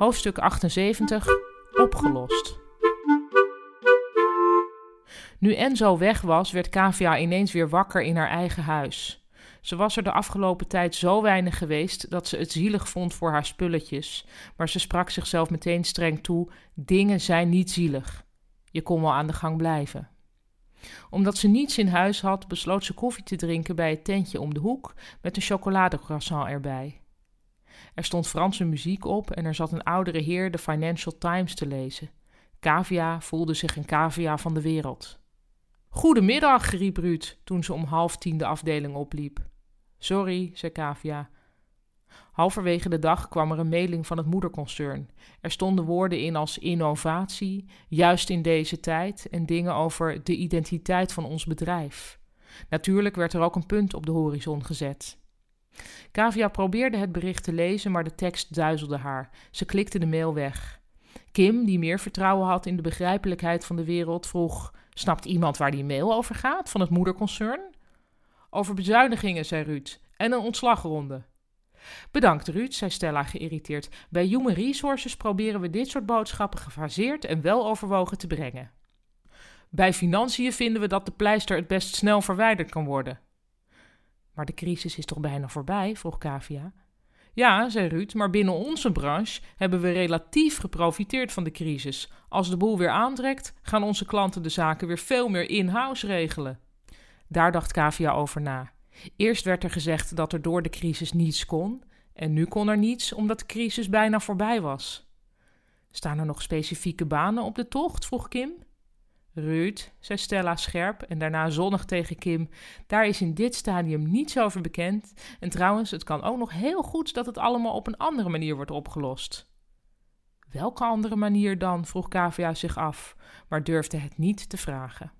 Hoofdstuk 78 Opgelost. Nu Enzo weg was, werd Kavia ineens weer wakker in haar eigen huis. Ze was er de afgelopen tijd zo weinig geweest dat ze het zielig vond voor haar spulletjes, maar ze sprak zichzelf meteen streng toe: dingen zijn niet zielig. Je kon wel aan de gang blijven. Omdat ze niets in huis had, besloot ze koffie te drinken bij het tentje om de hoek met een chocoladecroissant erbij. Er stond Franse muziek op en er zat een oudere heer de Financial Times te lezen. Kavia voelde zich een cavia van de wereld. Goedemiddag, riep Ruud toen ze om half tien de afdeling opliep. Sorry, zei Kavia. Halverwege de dag kwam er een mailing van het moederconcern. Er stonden woorden in als innovatie, juist in deze tijd en dingen over de identiteit van ons bedrijf. Natuurlijk werd er ook een punt op de horizon gezet. Kavia probeerde het bericht te lezen, maar de tekst duizelde haar. Ze klikte de mail weg. Kim, die meer vertrouwen had in de begrijpelijkheid van de wereld, vroeg: Snapt iemand waar die mail over gaat van het moederconcern? Over bezuinigingen, zei Ruud, en een ontslagronde. Bedankt, Ruud, zei Stella geïrriteerd. Bij Human Resources proberen we dit soort boodschappen gefaseerd en wel overwogen te brengen. Bij financiën vinden we dat de pleister het best snel verwijderd kan worden. Maar de crisis is toch bijna voorbij? vroeg Kavia. Ja, zei Ruud, maar binnen onze branche hebben we relatief geprofiteerd van de crisis. Als de boel weer aantrekt, gaan onze klanten de zaken weer veel meer in-house regelen. Daar dacht Kavia over na. Eerst werd er gezegd dat er door de crisis niets kon, en nu kon er niets omdat de crisis bijna voorbij was. Staan er nog specifieke banen op de tocht? vroeg Kim. Ruud, zei Stella scherp en daarna zonnig tegen Kim, daar is in dit stadium niets over bekend. En trouwens, het kan ook nog heel goed dat het allemaal op een andere manier wordt opgelost. Welke andere manier dan? vroeg Kavia zich af, maar durfde het niet te vragen.